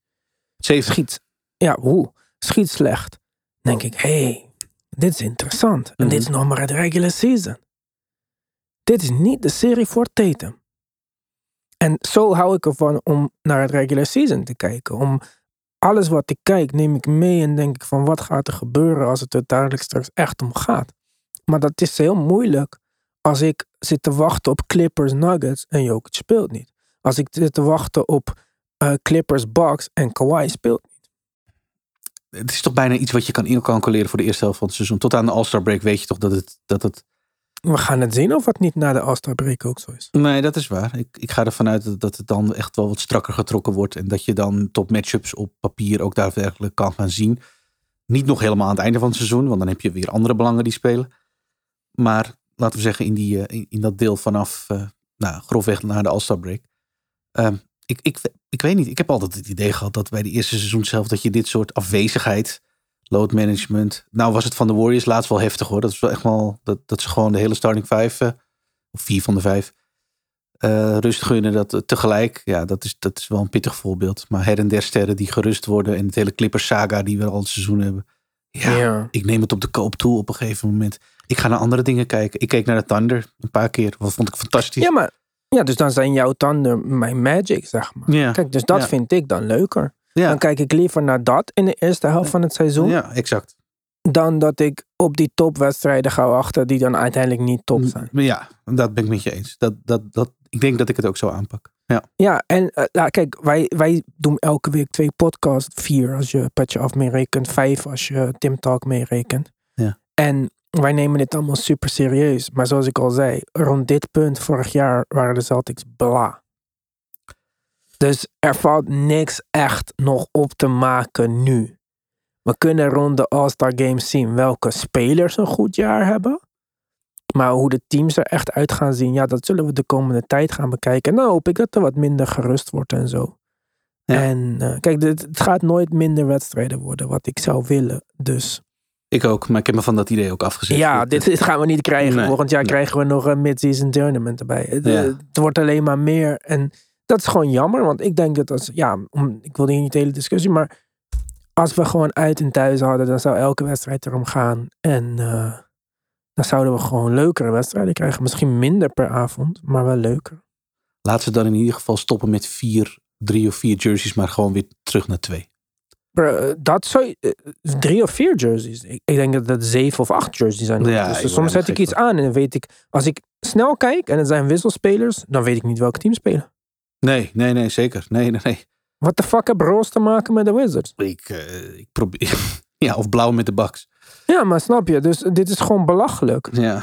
S2: Zeven.
S1: Schiet, ja, hoe? Schiet slecht. Denk ik, hé, hey, dit is interessant. En dit is nog maar het regular season. Dit is niet de serie voor Tatum. En zo hou ik ervan om naar het regular season te kijken. Om alles wat ik kijk, neem ik mee en denk ik van wat gaat er gebeuren als het uiteindelijk straks echt om gaat. Maar dat is heel moeilijk als ik zit te wachten op Clippers Nuggets en Jokic speelt niet. Als ik zit te wachten op eh, Clippers Bucks en Kawhi speelt niet.
S2: Het is toch bijna iets wat je kan incalculeren voor de eerste helft van het seizoen. Tot aan de All-Star break weet je toch dat het, dat het
S1: We gaan het zien of het niet na de All-Star break ook zo is.
S2: Nee, dat is waar. Ik, ik ga ervan uit dat, het dan echt wel wat strakker getrokken wordt. En dat je dan top matchups op papier ook daadwerkelijk kan gaan zien. Niet nog helemaal aan het einde van het seizoen, want dan heb je weer andere belangen die spelen. Maar laten we zeggen, in, die, eh, in, in dat deel vanaf eh, nou, grofweg naar de All-Star break. Ehm, ik, ik, ik weet niet, ik heb altijd het idee gehad dat bij de eerste seizoen zelf dat je dit soort afwezigheid, load management. Nou was het van de Warriors laatst wel heftig hoor. Dat is wel echt wel, dat, dat ze gewoon de hele starting five, eh, of vier van de vijf, eh, rust gunnen. Dat eh, tegelijk, ja, dat is, dat is wel een pittig voorbeeld. Maar her en der sterren die gerust worden en het hele Clippers saga die we al het seizoen hebben. Ja,
S1: Ja.
S2: ik neem het op de koop toe op een gegeven moment. Ik ga naar andere dingen kijken. Ik keek naar de Thunder een paar keer. Dat vond ik fantastisch.
S1: Ja, maar ja, dus dan zijn jouw tanden mijn magic, zeg maar.
S2: Ja.
S1: Kijk, dus dat
S2: Ja.
S1: vind ik dan leuker.
S2: ja.
S1: Dan kijk ik liever naar dat in de eerste helft van het seizoen.
S2: ja, exact.
S1: Dan dat ik op die topwedstrijden ga wachten die dan uiteindelijk niet top zijn.
S2: Ja, dat ben ik met je eens. Dat, dat, dat, ik denk dat ik het ook zo aanpak. Ja.
S1: Ja, en eh, ja, kijk, wij, wij doen elke week twee podcasts. Vier als je Petje Af meerekent. Vijf als je Tim Talk meerekent.
S2: Ja.
S1: En wij nemen dit allemaal super serieus. Maar zoals ik al zei, rond dit punt vorig jaar waren de Celtics bla. Dus er valt niks echt nog op te maken nu. We kunnen rond de All-Star Games zien welke spelers een goed jaar hebben. Maar hoe de teams er echt uit gaan zien, ja, dat zullen we de komende tijd gaan bekijken. En dan hoop ik dat er wat minder gerust wordt en zo.
S2: Ja.
S1: En eh, kijk, dit, het gaat nooit minder wedstrijden worden, wat ik zou willen. Dus
S2: Ik ook, maar ik heb me van dat idee ook afgezet.
S1: Ja, dit, dit gaan we niet krijgen.
S2: Nee,
S1: Volgend jaar
S2: nee.
S1: krijgen we nog een mid-season tournament erbij. Het,
S2: Ja.
S1: het wordt alleen maar meer. En dat is gewoon jammer. Want ik denk dat als... Ja, om, ik wilde hier niet de hele discussie. Maar als we gewoon uit en thuis hadden... dan zou elke wedstrijd erom gaan. En eh, dan zouden we gewoon leukere wedstrijden krijgen. Misschien minder per avond. Maar wel leuker.
S2: Laat ze dan in ieder geval stoppen met vier, drie of vier jerseys, maar gewoon weer terug naar twee.
S1: Bro, eh, dat zou je- eh, drie of vier jerseys. Ik, ik denk dat dat zeven of acht jerseys zijn.
S2: Ja,
S1: Dus soms zet ik iets aan en dan weet ik... Als ik snel kijk en het zijn wisselspelers... dan weet ik niet welke team spelen.
S2: Nee, nee, nee, zeker. Nee, nee, nee.
S1: Wat de fuck heb Roos te maken met de Wizards?
S2: Ik, eh, ik probeer. Ja, of blauw met de Bucks.
S1: Ja, maar snap je? Dus dit is gewoon belachelijk.
S2: Ja.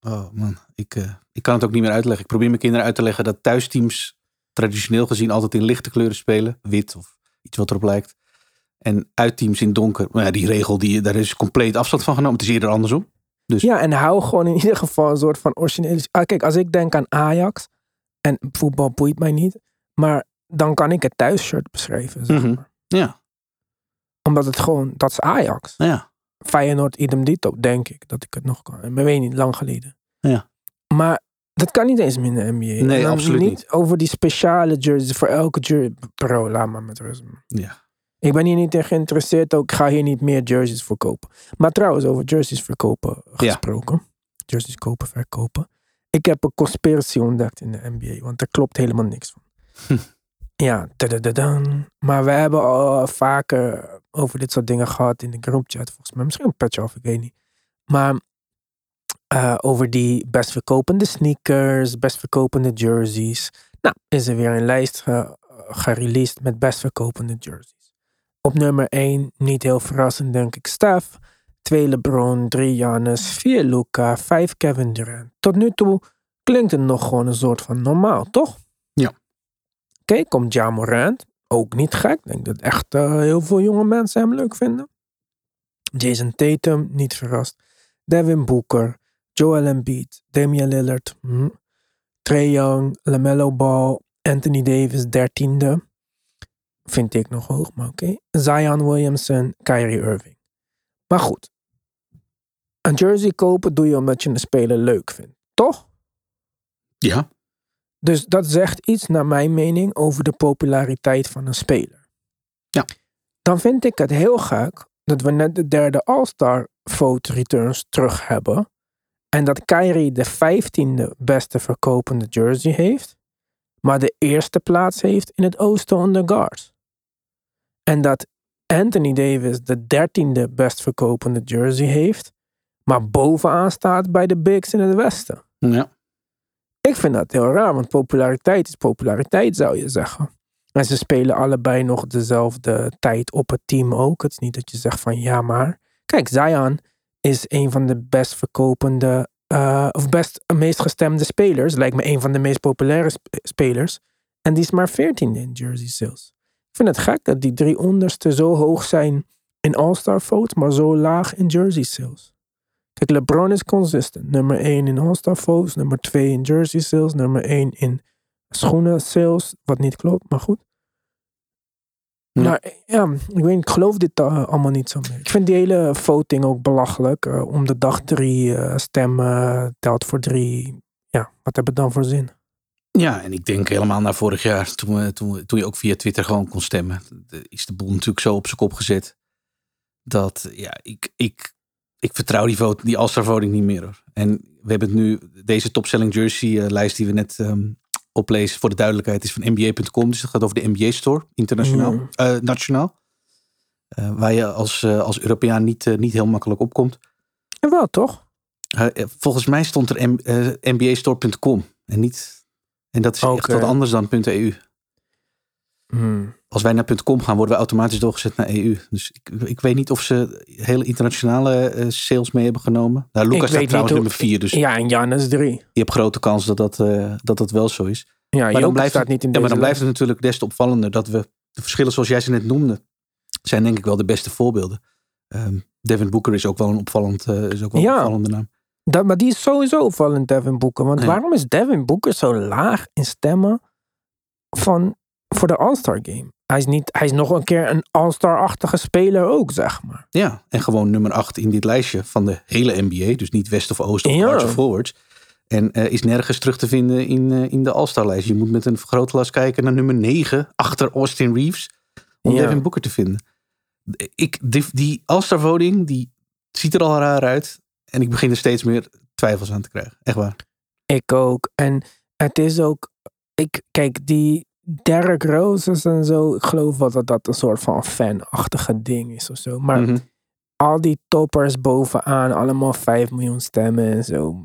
S2: Oh man, ik, eh, ik kan het ook niet meer uitleggen. Ik probeer mijn kinderen uit te leggen dat thuisteams traditioneel gezien altijd in lichte kleuren spelen. Wit of iets wat erop lijkt. En uitteams in donker. Maar ja, die regel, die, daar is compleet afstand van genomen. Het is eerder andersom.
S1: Ja, en hou gewoon in ieder geval een soort van originele... Ah, kijk, als ik denk aan Ajax... en voetbal boeit mij niet... maar dan kan ik het thuisshirt beschrijven, zeg
S2: Mhm.
S1: maar.
S2: Ja,
S1: Omdat het gewoon... Dat is Ajax.
S2: nou ja.
S1: Feyenoord idem dito, denk ik. Dat ik het nog kan. Ik weet niet, lang geleden.
S2: Ja.
S1: Maar dat kan niet eens meer in de NBA.
S2: Nee, absoluut niet.
S1: Over die speciale jerseys voor elke jersey. Bro, laat maar met rust.
S2: ja.
S1: Ik ben hier niet in geïnteresseerd. Ook, ik ga hier niet meer jerseys verkopen. Maar trouwens, over jerseys verkopen gesproken. Jerseys kopen, verkopen. Ik heb een conspiracy ontdekt in de NBA. Want er klopt helemaal niks van.
S2: Hm.
S1: Ja, tadadadan. maar we hebben al vaker over dit soort dingen gehad in de groupchat. Volgens mij misschien een patch of, ik weet niet. Maar eh, over die best verkopende sneakers, best verkopende jerseys. Nou, is er weer een lijst ge gereleased met best verkopende jerseys. Op nummer 1, niet heel verrassend denk ik, Steph. 2 LeBron, 3 Giannis, 4 Luca, 5 Kevin Durant. Tot nu toe klinkt het nog gewoon een soort van normaal, toch?
S2: Ja.
S1: Oké, komt Ja Morant. Ook niet gek. Ik denk dat echt eh, heel veel jonge mensen hem leuk vinden. Jason Tatum, niet verrast. Devin Booker, Joel Embiid, Damian Lillard, hm. Trey Young, LaMelo Ball, Anthony Davis, dertiende. Vind ik nog hoog, maar oké. Zion Williamson, Kyrie Irving. Maar goed. Een jersey kopen doe je omdat je een speler leuk vindt. Toch?
S2: Ja.
S1: Dus dat zegt iets naar mijn mening over de populariteit van een speler.
S2: Ja.
S1: Dan vind ik het heel gek dat we net de derde All-Star vote returns terug hebben. En dat Kyrie de vijftiende beste verkopende jersey heeft. Maar de eerste plaats heeft in het oosten onder guards. En dat Anthony Davis de dertiende best verkopende jersey heeft. Maar bovenaan staat bij de bigs in het westen.
S2: Ja.
S1: Ik vind dat heel raar, want populariteit is populariteit, zou je zeggen. En ze spelen allebei nog dezelfde tijd op het team ook. Het is niet dat je zegt van ja, maar. Kijk, Zion is een van de best verkopende, eh, of best meest gestemde spelers. Lijkt me een van de meest populaire sp- spelers. En die is maar 14 in jersey sales. Ik vind het gek dat die drie onderste zo hoog zijn in All-Star votes, maar zo laag in jersey sales. Kijk, LeBron is consistent. Nummer 1 in All-Star votes, nummer 2 in jersey sales, nummer 1 in schoenen sales, wat niet klopt, maar goed.
S2: Ja.
S1: Maar ja, ik weet ik geloof dit eh, allemaal niet zo meer. Ik vind die hele voting ook belachelijk. eh, om de dag drie eh, stemmen telt voor drie. Ja, wat heb het dan voor zin?
S2: Ja, en ik denk helemaal naar vorig jaar, toen, toen, toen je ook via Twitter gewoon kon stemmen, is de boel natuurlijk zo op zijn kop gezet. Dat, ja, ik, ik, ik vertrouw die, vote, die All-Star voting niet meer hoor. En we hebben het nu, deze topselling jersey eh, lijst die we net ehm, oplezen, voor de duidelijkheid, is van NBA.com. Dus het gaat over de NBA Store, internationaal,
S1: Mm.
S2: eh, nationaal. Eh, waar je als, als Europeaan niet, niet heel makkelijk opkomt.
S1: En wel, toch?
S2: Volgens mij stond er M- nbastore.com en niet. En dat is echt wat anders dan .eu.
S1: Hmm.
S2: Als wij naar .com gaan, worden we automatisch doorgezet naar EU. Dus ik, ik weet niet of ze hele internationale eh, sales mee hebben genomen. Nou, Lucas staat trouwens
S1: hoe-
S2: nummer 4, dus
S1: Ja, en Janus drie.
S2: je hebt grote kans dat dat, eh, dat dat wel zo is.
S1: Ja,
S2: Maar dan, blijft
S1: staat
S2: het,
S1: niet in
S2: ja, maar dan blijft het natuurlijk des te opvallender dat we de verschillen zoals jij ze net noemde, zijn denk ik wel de beste voorbeelden. Ehm, Devin Booker is ook wel een opvallend, eh, is ook wel
S1: Ja.
S2: een opvallende naam.
S1: Dat, maar die is sowieso opvallend, Devin Booker. Want
S2: Ja.
S1: waarom is Devin Booker zo laag in stemmen van, voor de All-Star Game? hij is, niet, hij is nog een keer een all-star-achtige speler ook, zeg maar.
S2: Ja, en gewoon nummer 8 in dit lijstje van de hele NBA. Dus niet West of Oost of
S1: Ja.
S2: Of Forwards. En eh, is nergens terug te vinden in, eh, in de All-Star lijst. Je moet met een vergrootglas kijken naar nummer 9 achter Austin Reeves. Om
S1: Ja.
S2: Devin Booker te vinden. Ik, die die All-Star voting die ziet er al raar uit. En ik begin er steeds meer twijfels aan te krijgen. Echt waar.
S1: Ik ook. En het is ook, ik, kijk, die Derrick Roses en zo, ik geloof wel dat dat een soort van fanachtige ding is of zo. Maar
S2: Mhm.
S1: al die toppers bovenaan, allemaal 5 miljoen stemmen en zo.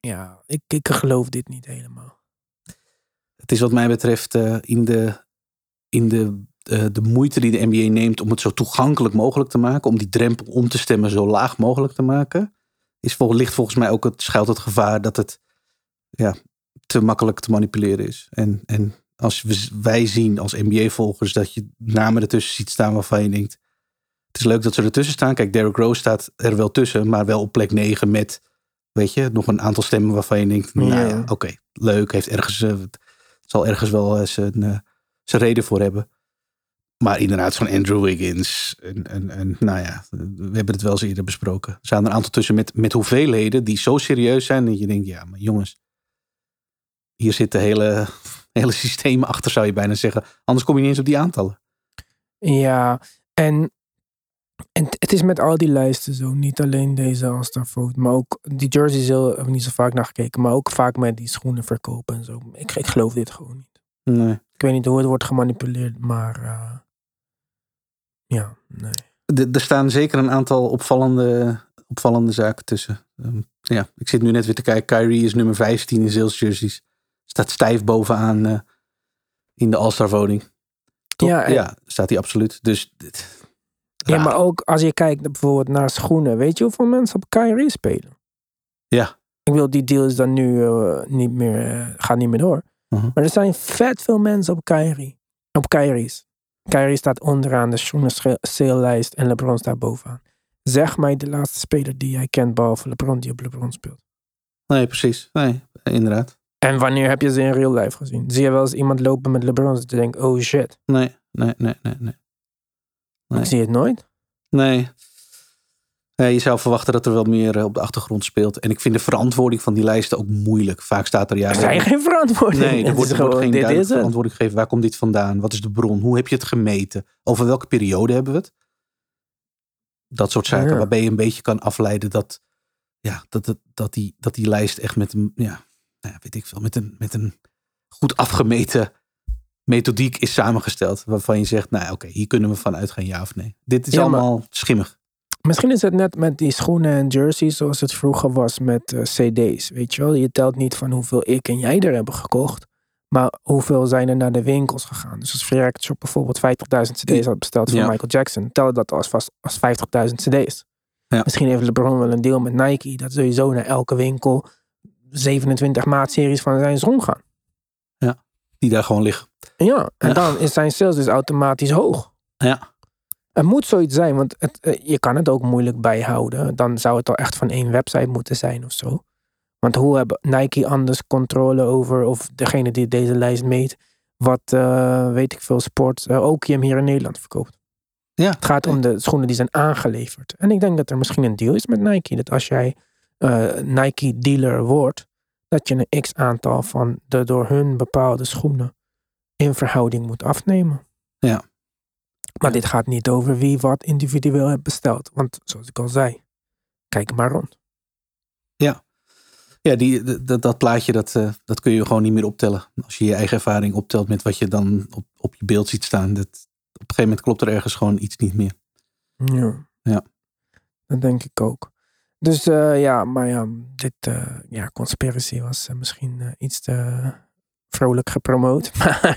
S1: Ja, ik, ik geloof dit niet helemaal.
S2: Het is wat mij betreft eh, in, de, in de, eh, de moeite die de NBA neemt om het zo toegankelijk mogelijk te maken. Om die drempel om te stemmen zo laag mogelijk te maken. Is vol, ligt volgens mij ook het, schuilt het gevaar dat het ja, te makkelijk te manipuleren is. En, en als we, wij zien als NBA-volgers dat je namen ertussen ziet staan waarvan je denkt. Het is leuk dat ze ertussen staan. Kijk, Derrick Rose staat er wel tussen, maar wel op plek 9 met, weet je, nog een aantal stemmen waarvan je denkt, nou
S1: Ja.
S2: ja, oké, leuk, heeft ergens, eh, zal ergens wel eh, zijn, eh, zijn reden voor hebben. Maar inderdaad, zo'n Andrew Wiggins. En, en, en nou ja, we hebben het wel eens eerder besproken. Er staan er een aantal tussen met, met hoeveelheden die zo serieus zijn dat je denkt, ja, maar jongens, hier zit de hele, hele systeem achter, zou je bijna zeggen. Anders kom je niet eens op die aantallen.
S1: Ja, en, en het is met al die lijsten zo. Niet alleen deze All-Star Vote, maar ook die jerseys heel, heb ik niet zo vaak naar gekeken. Maar ook vaak met die schoenen verkopen en zo. Ik, ik geloof dit gewoon niet.
S2: Nee.
S1: Ik weet niet hoe het wordt gemanipuleerd, maar eh, ja, nee.
S2: Er- staan zeker een aantal opvallende, opvallende zaken tussen. Ehm, ja, ik zit nu net weer te kijken. Kyrie is nummer 15 in sales jerseys. Staat stijf bovenaan eh, in de All-Star voting. Toch?
S1: Ja, en-
S2: ja, staat hij absoluut. Dus dit-
S1: Ja, maar ook als je kijkt bijvoorbeeld naar schoenen. Weet je hoeveel mensen op Kyrie spelen?
S2: Ja.
S1: Ik wil, die deal is dan nu eh, niet meer, gaat niet meer door.
S2: Mhm.
S1: Maar er zijn vet veel mensen op Kyrie. Op Kyrie's. Kyrie staat onderaan de schoenen sale-lijst en LeBron staat bovenaan. Zeg mij de laatste speler die jij kent behalve LeBron die op LeBron speelt.
S2: Nee, precies. Nee, inderdaad.
S1: En wanneer heb je ze in real life gezien? Zie je wel eens iemand lopen met LeBron je denkt, oh shit.
S2: Nee, nee, nee, nee, nee. Nee.
S1: Ik zie het nooit.
S2: Nee. Nee, je zou verwachten dat er wel meer eh, op de achtergrond speelt. En ik vind de verantwoording van die lijsten ook moeilijk. Vaak staat er ja.
S1: Er zijn geen verantwoording.
S2: Nee, er wordt, er
S1: gewoon,
S2: geen duidelijke verantwoording gegeven. Waar komt dit vandaan? Wat is de bron? Hoe heb je het gemeten? Over welke periode hebben we het? Dat soort zaken.
S1: Ja.
S2: Waarbij je een beetje kan afleiden dat, ja, dat, dat, dat, die, dat die lijst echt met een, ja, nou ja, weet ik veel, met een, met een goed afgemeten methodiek is samengesteld. Waarvan je zegt, nou oké, hier kunnen we van uitgaan, ja of nee. Dit is
S1: Ja, maar-
S2: allemaal schimmig.
S1: Misschien is het net met die schoenen en jerseys zoals het vroeger was met eh, cd's. Weet je wel, je telt niet van hoeveel ik en jij er hebben gekocht. Maar hoeveel zijn er naar de winkels gegaan. Dus als Freak Shop bijvoorbeeld 50.000 cd's had besteld voor
S2: Ja.
S1: Michael Jackson. Tel dat als, vast, als 50.000 cd's.
S2: Ja.
S1: Misschien heeft LeBron wel een deal met Nike. Dat sowieso naar elke winkel 27 maatseries van zijn zoon gaan.
S2: Die daar gewoon liggen.
S1: Ja, en
S2: Ja.
S1: dan is zijn sales dus automatisch hoog.
S2: Ja.
S1: Het moet zoiets zijn, want het, eh, je kan het ook moeilijk bijhouden. Dan zou het al echt van één website moeten zijn of zo. Want hoe hebben Nike anders controle over, of degene die deze lijst meet, wat eh, weet ik veel, sport, eh, ook hem hier in Nederland verkoopt.
S2: Ja.
S1: Het gaat om de schoenen die zijn aangeleverd. En ik denk dat er misschien een deal is met Nike. Dat als jij eh, Nike dealer wordt, dat je een x aantal van de door hun bepaalde schoenen in verhouding moet afnemen.
S2: Ja.
S1: Maar dit gaat niet over wie wat individueel heeft besteld. Want zoals ik al zei, kijk maar rond.
S2: Ja, die, d- dat, dat plaatje dat, eh, dat kun je gewoon niet meer optellen. Als je je eigen ervaring optelt met wat je dan op, op je beeld ziet staan. Dat, op een gegeven moment klopt er ergens gewoon iets niet meer.
S1: Ja.
S2: Ja.
S1: Dat denk ik ook. Dus eh, ja, maar ja, dit eh, ja, conspiracy was misschien iets te vrolijk gepromoot. Maar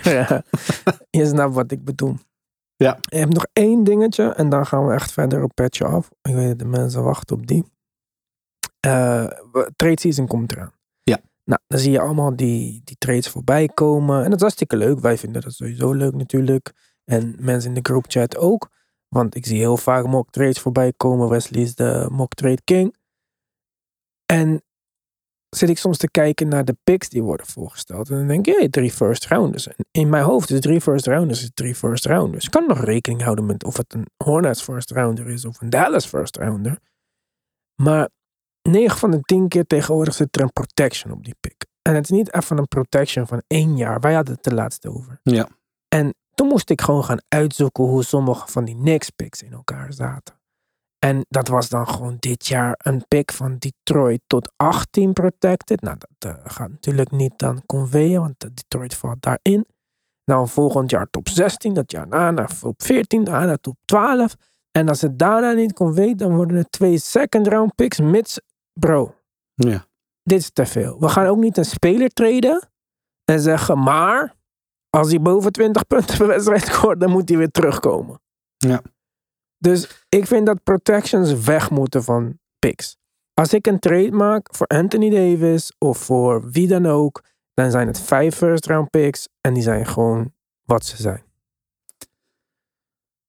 S1: je snapt wat ik bedoel.
S2: Ja.
S1: Ik heb nog één dingetje en dan gaan we echt verder op petje af. Ik weet dat de mensen wachten op die. We- trade season komt eraan.
S2: Ja.
S1: Nou, dan zie je allemaal die, die trades voorbij komen. En dat is hartstikke leuk. Wij vinden dat sowieso leuk natuurlijk. En mensen in de groupchat ook. Want ik zie heel vaak mock trades voorbij komen. Wesley is de mock trade king. En zit ik soms te kijken naar de picks die worden voorgesteld. En dan denk ik, hey, drie first rounders. En in mijn hoofd is drie first rounders is drie first rounders. Ik kan nog rekening houden met of het een Hornets first rounder is of een Dallas first rounder. Maar 9 van de 10 keer tegenwoordig zit er een protection op die pick. En het is niet even een protection van één jaar. Wij hadden het de laatste over.
S2: Ja.
S1: En toen moest ik gewoon gaan uitzoeken hoe sommige van die Knicks picks in elkaar zaten. En dat was dan gewoon dit jaar een pick van Detroit tot 18 protected. Nou, dat eh, gaat natuurlijk niet dan conveyen, want eh, Detroit valt daarin. Dan volgend jaar top 16, dat jaar daarna top 14, daarna top 12. En als het daarna niet conveet, dan worden er twee second round picks, mits, bro,
S2: Ja.
S1: dit is te veel. We gaan ook niet een speler traden en zeggen, maar als hij boven 20 punten per wedstrijd scoort, dan moet hij weer terugkomen.
S2: Ja.
S1: Dus ik vind dat protections weg moeten van picks. Als ik een trade maak voor Anthony Davis of voor wie dan ook, dan zijn het vijf first round picks en die zijn gewoon wat ze zijn.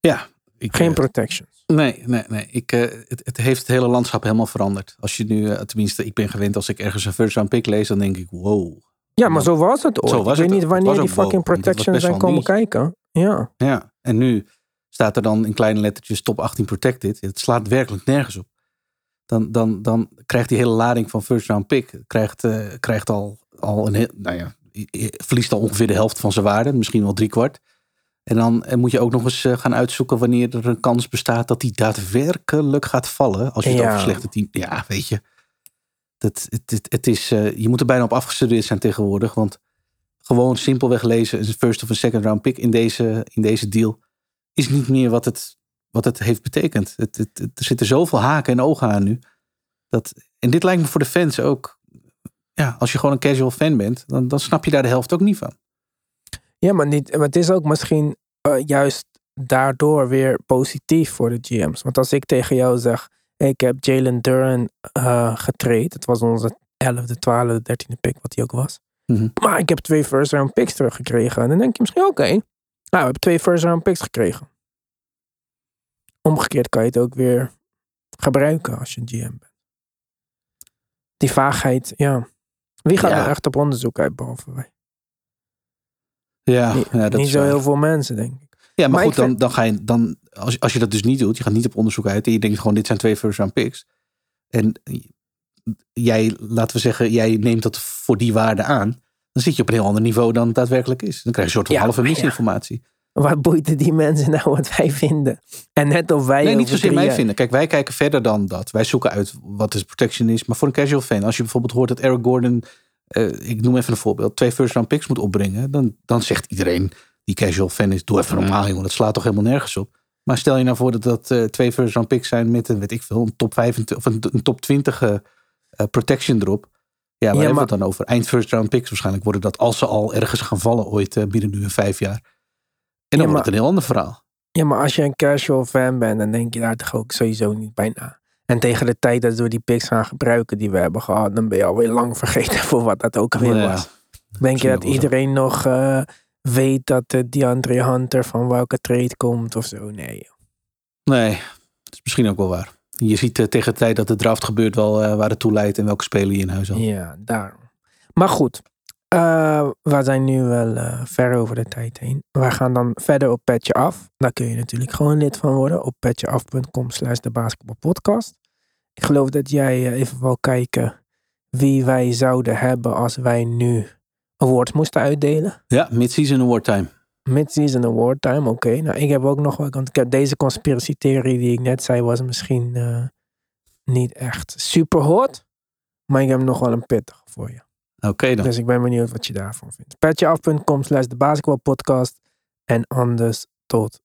S2: Ja. Ik,
S1: Geen
S2: eh,
S1: protections.
S2: Nee, nee, nee. Ik, eh, het, het heeft het hele landschap helemaal veranderd. Als je nu, eh, tenminste, ik ben gewend als ik ergens een first round pick lees, dan denk ik, wow.
S1: Ja, maar zo was het ooit.
S2: Zo was
S1: ik weet
S2: het
S1: niet wanneer die fucking
S2: wow,
S1: protections zijn komen kijken. Ja.
S2: Ja, en nu staat er dan in kleine lettertjes top 18 protected. Het slaat werkelijk nergens op. Dan, dan, dan krijgt die hele lading van first round pick, krijgt, eh, krijgt al, al een heel, nou ja, verliest al ongeveer de helft van zijn waarde, misschien wel drie kwart. En dan eh, moet je ook nog eens eh, gaan uitzoeken wanneer er een kans bestaat dat die daadwerkelijk gaat vallen. Als je het
S1: Ja.
S2: over slechte team. Ja, weet je. Dat, het, het, het is, je moet er bijna op afgestudeerd zijn tegenwoordig. Want gewoon simpelweg lezen een first of een second round pick in deze, in deze deal is niet meer wat het, wat het heeft betekend. Het, het, het- er zitten zoveel haken en ogen aan nu. Dat, en dit lijkt me voor de fans ook. Ja, als je gewoon een casual fan bent, dan, dan snap je daar de helft ook niet van.
S1: Ja, maar, niet, maar het is ook misschien eh, juist daardoor weer positief voor de GM's. Want als ik tegen jou zeg, ik heb Jalen Duran eh getraind. Het was onze 11e, 12e, 13e pick, wat hij ook was.
S2: Mhm.
S1: Maar ik heb twee first round picks teruggekregen. En dan denk je misschien, oké, nou, we hebben twee first round picks gekregen. Omgekeerd kan je het ook weer gebruiken als je een GM bent. Die vaagheid, ja. Wie gaat
S2: Ja.
S1: nou echt op onderzoek uit, behalve wij?
S2: Ja,
S1: Niet,
S2: ja dat
S1: niet
S2: is
S1: zo
S2: waar.
S1: heel veel mensen, denk ik.
S2: Ja, maar,
S1: Maar
S2: goed,
S1: vind-
S2: dan, dan ga je dan, als, als je dat dus niet doet, je gaat niet op onderzoek uit en je denkt gewoon, dit zijn twee first round picks. En jij, laten we zeggen, jij neemt dat voor die waarde aan. Dan zit je op een heel ander niveau dan het daadwerkelijk is. Dan krijg je een soort van
S1: Ja,
S2: halve
S1: ja.
S2: misinformatie.
S1: Wat boeit het die mensen nou wat wij vinden? En net of wij
S2: Nee, niet zozeer mij vinden. Kijk, wij kijken verder dan dat. Wij zoeken uit wat de protection is. Maar voor een casual fan, als je bijvoorbeeld hoort dat Eric Gordon, eh, ik noem even een voorbeeld, twee first round picks moet opbrengen, dan, dan zegt iedereen die casual fan is, doe even normaal jongen, dat slaat toch helemaal nergens op. Maar stel je nou voor dat dat eh, twee first round picks zijn met een, weet ik veel, een top 25 of een, een top 20 eh, eh, protection erop. Ja, waar hebben we het dan over? Eind first round picks waarschijnlijk worden dat als ze al ergens gaan vallen ooit eh, binnen nu een vijf jaar. En dan
S1: Ja,
S2: wordt het een heel ander verhaal.
S1: Ja, maar als je een casual fan bent, dan denk je daar toch ook sowieso niet bij na. En tegen de tijd dat we die picks gaan gebruiken die we hebben gehad, dan ben je alweer lang vergeten voor wat dat ook weer
S2: Ja,
S1: was. Denk je dat
S2: zo.
S1: iedereen nog eh, weet dat de DeAndre Hunter van welke trade komt of zo? Nee. joh.
S2: Nee, dat is misschien ook wel waar. Je ziet eh, tegen de tijd dat de draft gebeurt wel eh, waar het toe leidt en welke speler je in huis had.
S1: Ja, daarom. Maar goed, eh, we zijn nu wel ver over de tijd heen. We gaan dan verder op Petje Af. Daar kun je natuurlijk gewoon lid van worden op petjeaf.com slash de basketbalpodcast. Ik geloof dat jij even wil kijken wie wij zouden hebben als wij nu awards moesten uitdelen.
S2: Ja, mid-season award time.
S1: Mid-season award time, oké. Nou, ik heb ook nog wat, want ik heb deze conspiracy theorie die ik net zei was misschien eh, niet echt super hot. Maar ik heb nog wel een pittig voor je.
S2: Oké dan.
S1: Dus ik ben benieuwd wat je daarvan vindt. Petjeaf.com slash de basketbalpodcast. En anders tot